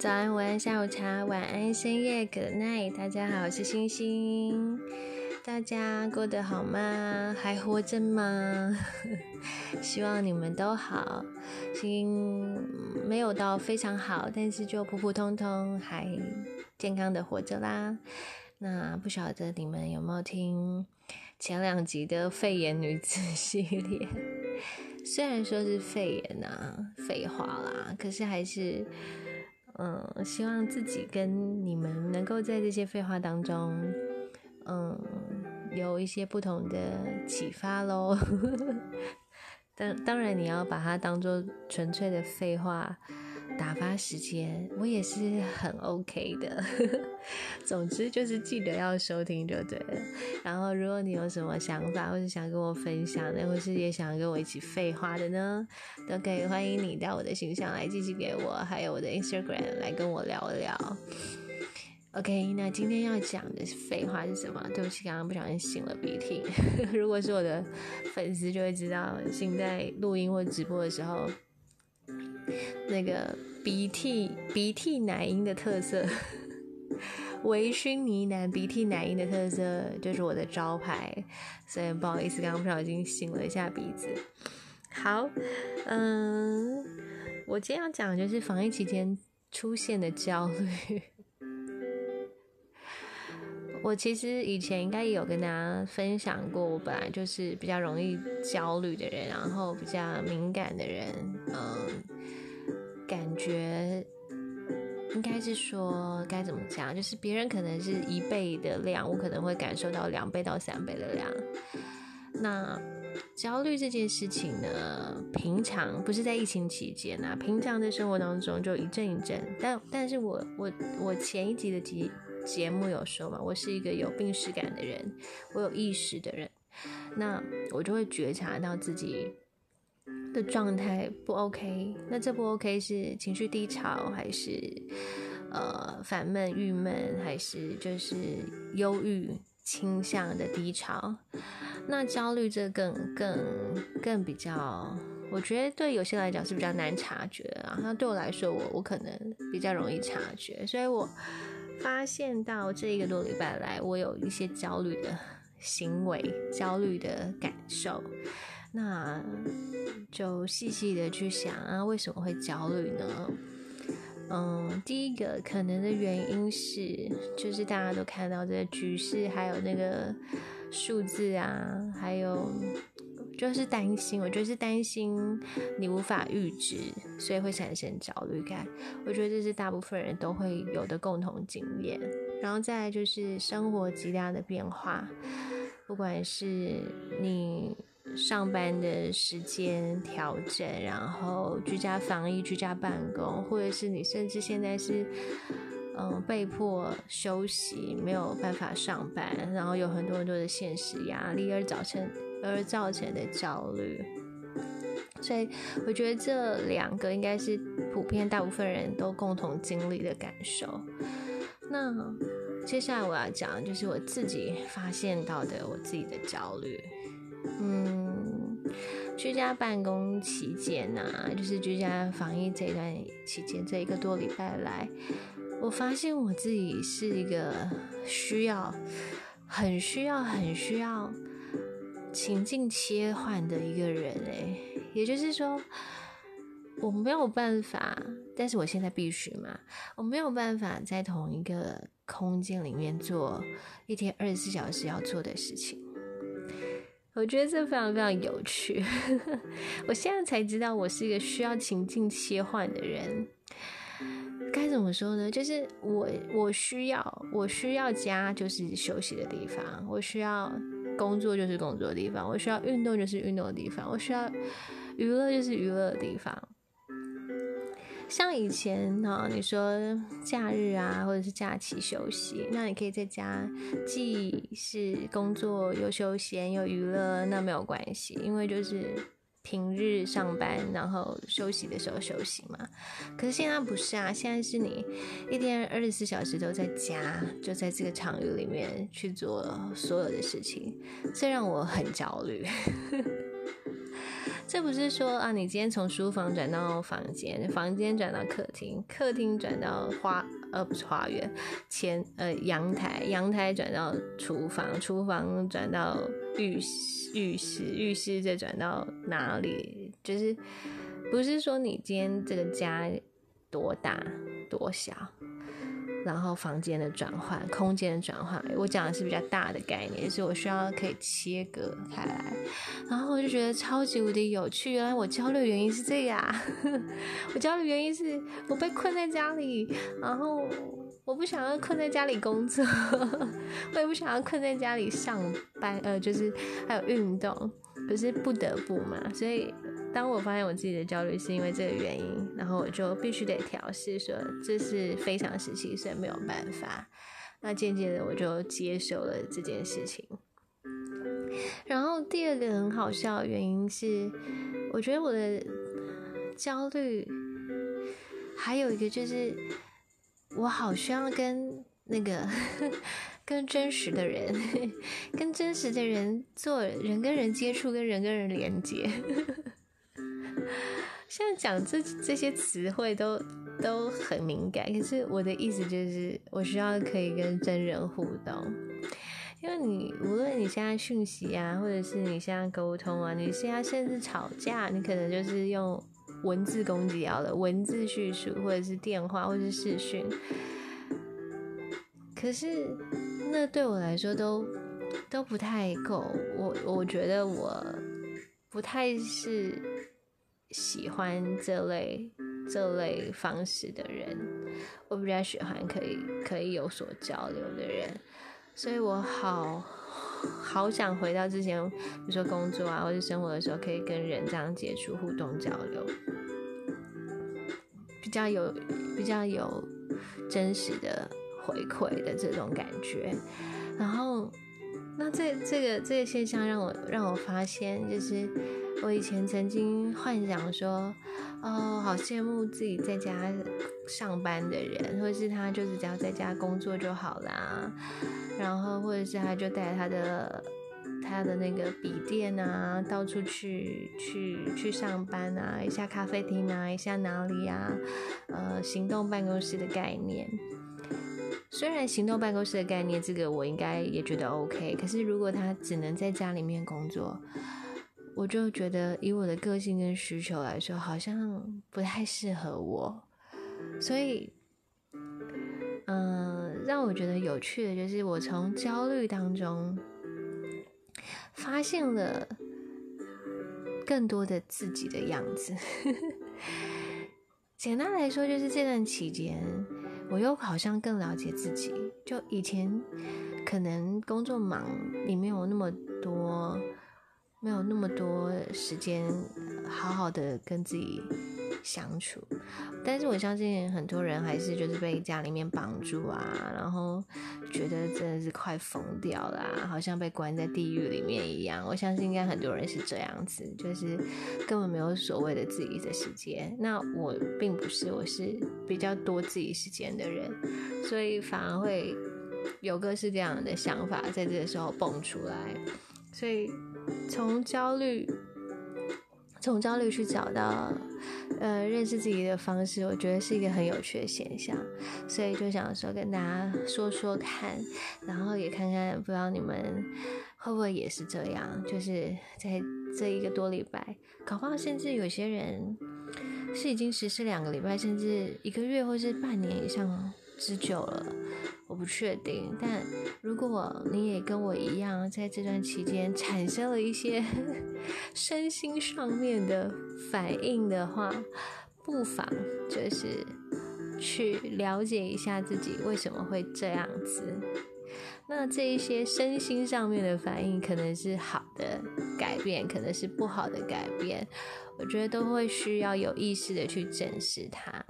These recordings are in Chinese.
早安、午安、下午茶、晚安、深夜，Good night！大家好，我是星星，大家过得好吗？还活着吗？希望你们都好，心没有到非常好，但是就普普通通，还健康的活着啦。那不晓得你们有没有听前两集的肺炎女子系列？虽然说是肺炎啊，废话啦，可是还是，嗯，希望自己跟你们能够在这些废话当中，嗯，有一些不同的启发喽。当当然，你要把它当做纯粹的废话。打发时间，我也是很 OK 的。总之就是记得要收听就对了。然后，如果你有什么想法，或是想跟我分享的，或是也想跟我一起废话的呢，都可以欢迎你到我的形象来寄寄给我，还有我的 Instagram 来跟我聊聊。OK，那今天要讲的废话是什么？对不起，刚刚不小心擤了鼻涕。如果是我的粉丝，就会知道现在录音或直播的时候。那个鼻涕鼻涕奶音的特色，微醺呢喃鼻涕奶音的特色就是我的招牌，所以不好意思，刚刚不小心擤了一下鼻子。好，嗯，我今天要讲的就是防疫期间出现的焦虑。我其实以前应该也有跟大家分享过，我本来就是比较容易焦虑的人，然后比较敏感的人，嗯。感觉应该是说该怎么讲，就是别人可能是一倍的量，我可能会感受到两倍到三倍的量。那焦虑这件事情呢，平常不是在疫情期间啊，平常的生活当中就一阵一阵。但但是我我我前一集的节节目有说嘛，我是一个有病史感的人，我有意识的人，那我就会觉察到自己。的状态不 OK，那这不 OK 是情绪低潮，还是呃烦闷、郁闷，还是就是忧郁倾向的低潮？那焦虑这更更更比较，我觉得对有些来讲是比较难察觉啊。那对我来说，我我可能比较容易察觉，所以我发现到这一个多礼拜来，我有一些焦虑的行为、焦虑的感受。那就细细的去想啊，为什么会焦虑呢？嗯，第一个可能的原因是，就是大家都看到这个局势，还有那个数字啊，还有就是担心，我觉得是担心你无法预知，所以会产生焦虑感。我觉得这是大部分人都会有的共同经验。然后再就是生活极大的变化，不管是你。上班的时间调整，然后居家防疫、居家办公，或者是你甚至现在是嗯被迫休息，没有办法上班，然后有很多很多的现实压力而造成而造成的焦虑。所以我觉得这两个应该是普遍大部分人都共同经历的感受。那接下来我要讲的就是我自己发现到的我自己的焦虑。嗯，居家办公期间呐，就是居家防疫这段期间，这一个多礼拜来，我发现我自己是一个需要、很需要、很需要情境切换的一个人哎。也就是说，我没有办法，但是我现在必须嘛，我没有办法在同一个空间里面做一天二十四小时要做的事情。我觉得这非常非常有趣，我现在才知道我是一个需要情境切换的人。该怎么说呢？就是我我需要我需要家就是休息的地方，我需要工作就是工作的地方，我需要运动就是运动的地方，我需要娱乐就是娱乐的地方。像以前呢，你说假日啊，或者是假期休息，那你可以在家，既是工作又休闲又娱乐，那没有关系，因为就是平日上班，然后休息的时候休息嘛。可是现在不是啊，现在是你一天二十四小时都在家，就在这个场域里面去做所有的事情，这让我很焦虑。不是说啊，你今天从书房转到房间，房间转到客厅，客厅转到花呃不是花园前呃阳台，阳台转到厨房，厨房转到浴室，浴室浴室再转到哪里？就是不是说你今天这个家多大多小？然后房间的转换，空间的转换，我讲的是比较大的概念，所以我需要可以切割开来。然后我就觉得超级无敌有趣，原来我焦虑原因是这样。我焦虑原因是我被困在家里，然后我不想要困在家里工作，我也不想要困在家里上班，呃，就是还有运动，可是不得不嘛，所以。当我发现我自己的焦虑是因为这个原因，然后我就必须得调试，说这是非常时期，所以没有办法。那渐渐的我就接受了这件事情。然后第二个很好笑的原因是，我觉得我的焦虑还有一个就是，我好需要跟那个 跟真实的人，跟真实的人做人跟人接触，跟人跟人连接。现在讲这这些词汇都都很敏感，可是我的意思就是，我需要可以跟真人互动，因为你无论你现在讯息啊，或者是你现在沟通啊，你现在甚至吵架，你可能就是用文字攻击好了，文字叙述，或者是电话，或者是视讯，可是那对我来说都都不太够，我我觉得我不太是。喜欢这类这类方式的人，我比较喜欢可以可以有所交流的人，所以我好好想回到之前，比如说工作啊或者生活的时候，可以跟人这样接触、互动、交流，比较有比较有真实的回馈的这种感觉。然后，那这这个这个现象让我让我发现，就是。我以前曾经幻想说，哦，好羡慕自己在家上班的人，或者是他就是只要在家工作就好啦，然后或者是他就带他的他的那个笔电啊，到处去去去上班啊，一下咖啡厅啊，一下哪里啊，呃，行动办公室的概念。虽然行动办公室的概念，这个我应该也觉得 OK，可是如果他只能在家里面工作。我就觉得，以我的个性跟需求来说，好像不太适合我。所以，嗯，让我觉得有趣的就是，我从焦虑当中发现了更多的自己的样子。简单来说，就是这段期间，我又好像更了解自己。就以前可能工作忙，你没有那么多。没有那么多时间好好的跟自己相处，但是我相信很多人还是就是被家里面绑住啊，然后觉得真的是快疯掉了，好像被关在地狱里面一样。我相信应该很多人是这样子，就是根本没有所谓的自己的时间。那我并不是，我是比较多自己时间的人，所以反而会有各式各样的想法在这个时候蹦出来，所以。从焦虑，从焦虑去找到，呃，认识自己的方式，我觉得是一个很有趣的现象，所以就想说跟大家说说看，然后也看看，不知道你们会不会也是这样，就是在这一个多礼拜，搞不好甚至有些人是已经实施两个礼拜，甚至一个月或是半年以上了之久了。我不确定，但如果你也跟我一样，在这段期间产生了一些 身心上面的反应的话，不妨就是去了解一下自己为什么会这样子。那这一些身心上面的反应，可能是好的改变，可能是不好的改变，我觉得都会需要有意识的去正视它。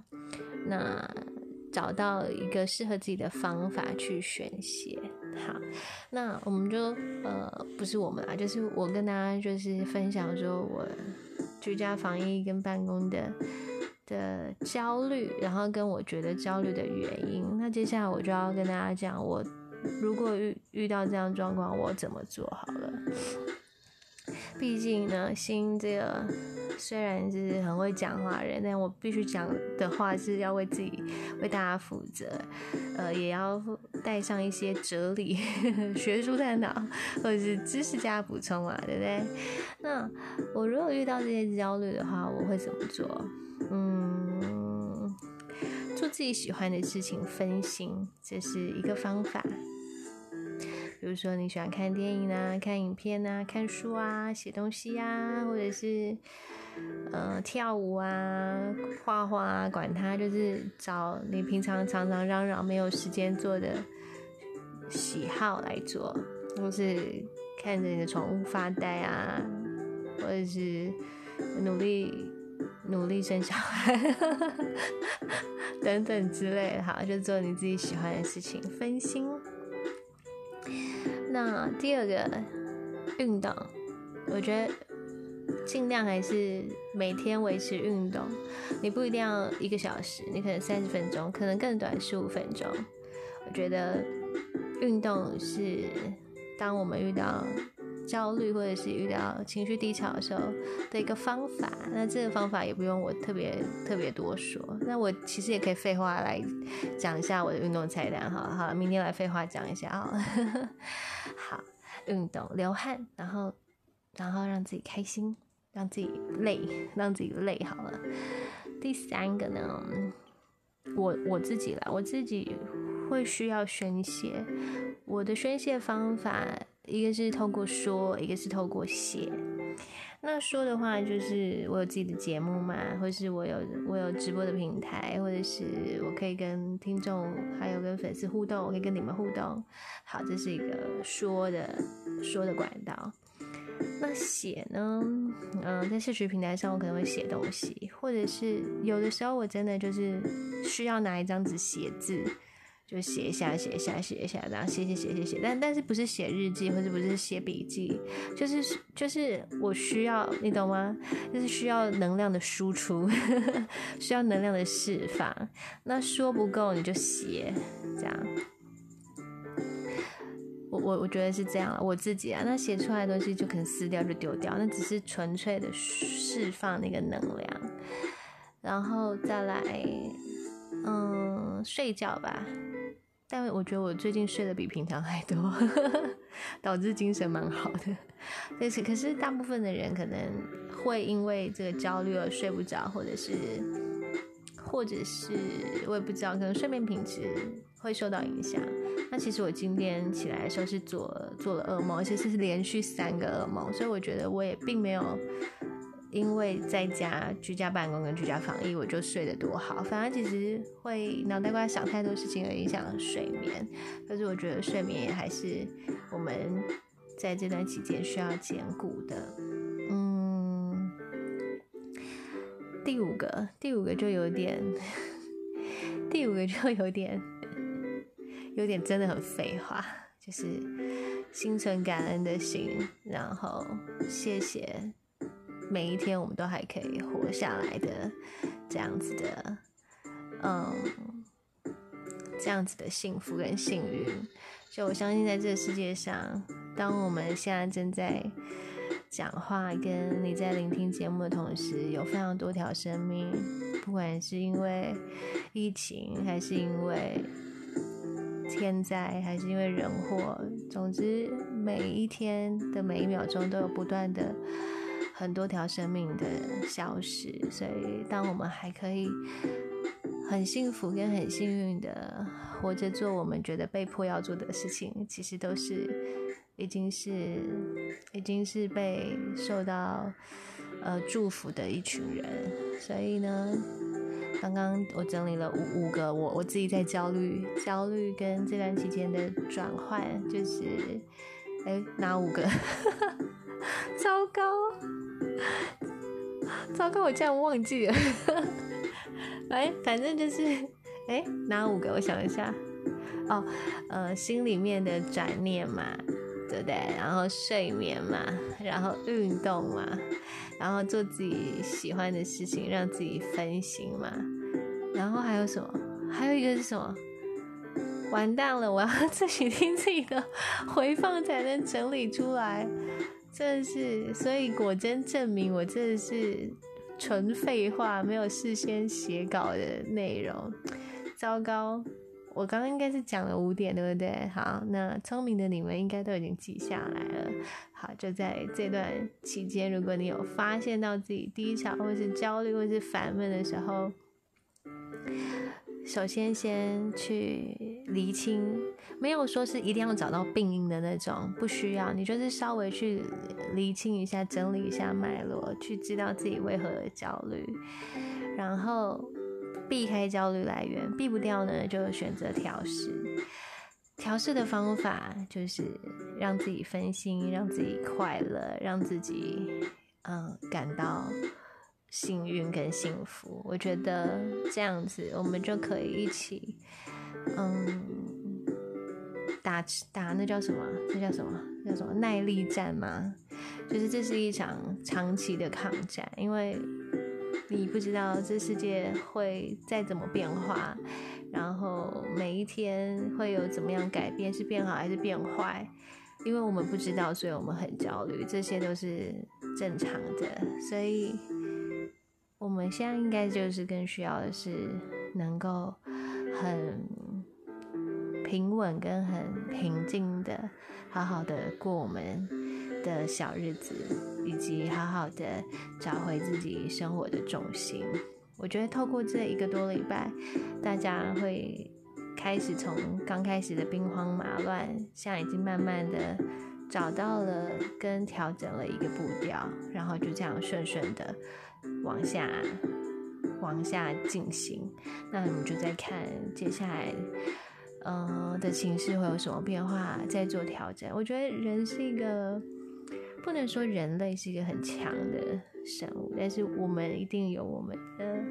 那。找到一个适合自己的方法去宣泄。好，那我们就呃，不是我们啊，就是我跟大家就是分享说我居家防疫跟办公的的焦虑，然后跟我觉得焦虑的原因。那接下来我就要跟大家讲，我如果遇遇到这样状况，我怎么做好了。毕竟呢，新这个虽然是很会讲话人，但我必须讲的话是要为自己、为大家负责，呃，也要带上一些哲理、学术探讨或者是知识加补充嘛，对不对？那我如果遇到这些焦虑的话，我会怎么做？嗯，做自己喜欢的事情，分心，这是一个方法。比如说你喜欢看电影啊、看影片啊、看书啊、写东西呀，或者是呃跳舞啊、画画啊，管它，就是找你平常常常嚷嚷没有时间做的喜好来做，或是看着你的宠物发呆啊，或者是努力努力生小孩 等等之类的，好，就做你自己喜欢的事情，分心。那第二个运动，我觉得尽量还是每天维持运动。你不一定要一个小时，你可能三十分钟，可能更短十五分钟。我觉得运动是当我们遇到焦虑或者是遇到情绪低潮的时候的一个方法。那这个方法也不用我特别特别多说。那我其实也可以废话来讲一下我的运动菜单。好好，明天来废话讲一下啊。好，运动流汗，然后，然后让自己开心，让自己累，让自己累好了。第三个呢，我我自己啦，我自己会需要宣泄。我的宣泄方法，一个是透过说，一个是透过写。那说的话就是我有自己的节目嘛，或是我有我有直播的平台，或者是我可以跟听众还有跟粉丝互动，我可以跟你们互动。好，这是一个说的说的管道。那写呢？嗯，在社群平台上我可能会写东西，或者是有的时候我真的就是需要拿一张纸写字。就写一下，写一下，写一下，然后写写写写写，但但是不是写日记，或者不是写笔记，就是就是我需要，你懂吗？就是需要能量的输出，需要能量的释放。那说不够你就写，这样。我我我觉得是这样了，我自己啊，那写出来的东西就可能撕掉就丢掉，那只是纯粹的释放那个能量，然后再来，嗯，睡觉吧。但我觉得我最近睡得比平常还多，导致精神蛮好的。但是，可是大部分的人可能会因为这个焦虑而睡不着，或者是，或者是我也不知道，可能睡眠品质会受到影响。那其实我今天起来的时候是做做了噩梦，而且是连续三个噩梦，所以我觉得我也并没有。因为在家居家办公跟居家防疫，我就睡得多好。反而其实会脑袋瓜想太多事情而影响睡眠。可是我觉得睡眠也还是我们在这段期间需要兼顾的。嗯，第五个，第五个就有点，第五个就有点，有点真的很废话，就是心存感恩的心，然后谢谢。每一天我们都还可以活下来的，这样子的，嗯，这样子的幸福跟幸运，就我相信在这个世界上，当我们现在正在讲话，跟你在聆听节目的同时，有非常多条生命，不管是因为疫情，还是因为天灾，还是因为人祸，总之每一天的每一秒钟都有不断的。很多条生命的消失，所以当我们还可以很幸福跟很幸运的活着做我们觉得被迫要做的事情，其实都是已经是已经是被受到呃祝福的一群人。所以呢，刚刚我整理了五五个我我自己在焦虑焦虑跟这段期间的转换，就是哎哪五个？糟糕。糟糕，我竟然忘记了。哎，反正就是，哎，哪五个？我想一下。哦，呃，心里面的转念嘛，对对？然后睡眠嘛，然后运动嘛，然后做自己喜欢的事情，让自己分心嘛。然后还有什么？还有一个是什么？完蛋了，我要 自己听自己的回放才能整理出来。真是，所以果真证明我真的是纯废话，没有事先写稿的内容。糟糕，我刚刚应该是讲了五点，对不对？好，那聪明的你们应该都已经记下来了。好，就在这段期间，如果你有发现到自己低潮，或是焦虑，或是烦闷的时候，首先先去厘清，没有说是一定要找到病因的那种，不需要，你就是稍微去厘清一下，整理一下脉络，去知道自己为何而焦虑，然后避开焦虑来源，避不掉呢，就选择调试。调试的方法就是让自己分心，让自己快乐，让自己嗯感到幸运跟幸福。我觉得这样子，我们就可以一起嗯打打那叫什么？那叫什么？叫什么耐力战吗？就是这是一场长期的抗战，因为你不知道这世界会再怎么变化。然后每一天会有怎么样改变？是变好还是变坏？因为我们不知道，所以我们很焦虑，这些都是正常的。所以我们现在应该就是更需要的是能够很平稳跟很平静的，好好的过我们的小日子，以及好好的找回自己生活的重心。我觉得透过这一个多礼拜，大家会开始从刚开始的兵荒马乱，现在已经慢慢的找到了跟调整了一个步调，然后就这样顺顺的往下往下进行。那我们就在看接下来，嗯的情绪会有什么变化，再做调整。我觉得人是一个。不能说人类是一个很强的生物，但是我们一定有我们的、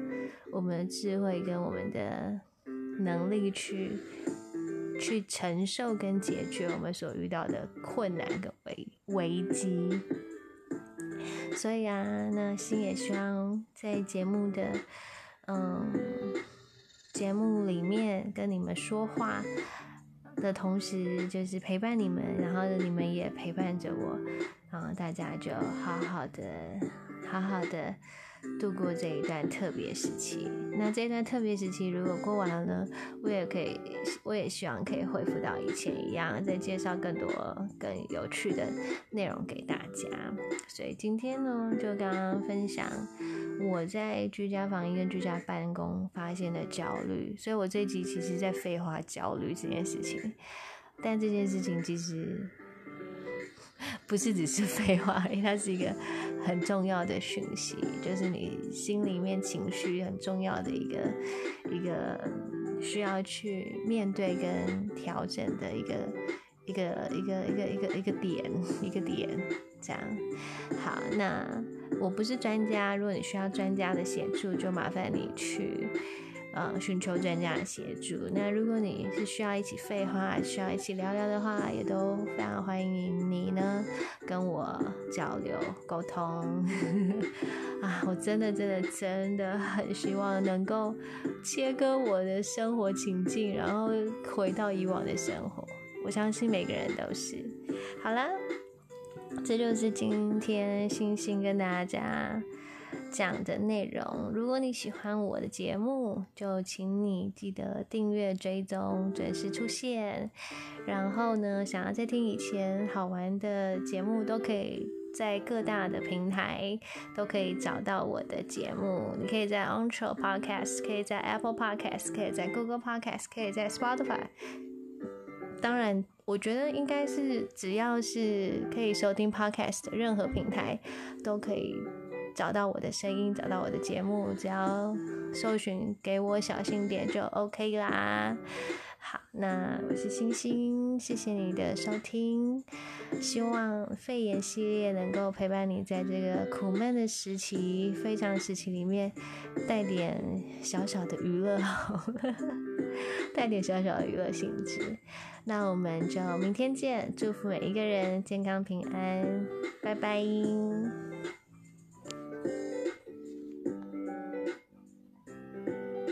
我们的智慧跟我们的能力去去承受跟解决我们所遇到的困难跟危危机。所以啊，那心也希望在节目的嗯节目里面跟你们说话的同时，就是陪伴你们，然后你们也陪伴着我。然后，大家就好好的、好好的度过这一段特别时期。那这一段特别时期如果过完了呢，我也可以，我也希望可以恢复到以前一样，再介绍更多更有趣的内容给大家。所以今天呢，就刚刚分享我在居家防疫跟居家办公发现的焦虑。所以我这集其实在废话焦虑这件事情，但这件事情其实。不是只是废话，因为它是一个很重要的讯息，就是你心里面情绪很重要的一个一个需要去面对跟调整的一个一个一个一个一个一个点一个点，这样。好，那我不是专家，如果你需要专家的协助，就麻烦你去。呃，寻求专家的协助。那如果你是需要一起废话，需要一起聊聊的话，也都非常欢迎你呢，跟我交流沟通。啊，我真的真的真的很希望能够切割我的生活情境，然后回到以往的生活。我相信每个人都是。好了，这就是今天星星跟大家。讲的内容，如果你喜欢我的节目，就请你记得订阅、追踪、准时出现。然后呢，想要再听以前好玩的节目，都可以在各大的平台都可以找到我的节目。你可以在 o n t r o Podcast，可以在 Apple Podcast，可以在 Google Podcast，可以在 Spotify。当然，我觉得应该是只要是可以收听 Podcast 的任何平台都可以。找到我的声音，找到我的节目，只要搜寻“给我小心点”就 OK 啦。好，那我是星星，谢谢你的收听。希望肺炎系列能够陪伴你在这个苦闷的时期、非常时期里面，带点小小的娱乐，带点小小的娱乐性质。那我们就明天见，祝福每一个人健康平安，拜拜。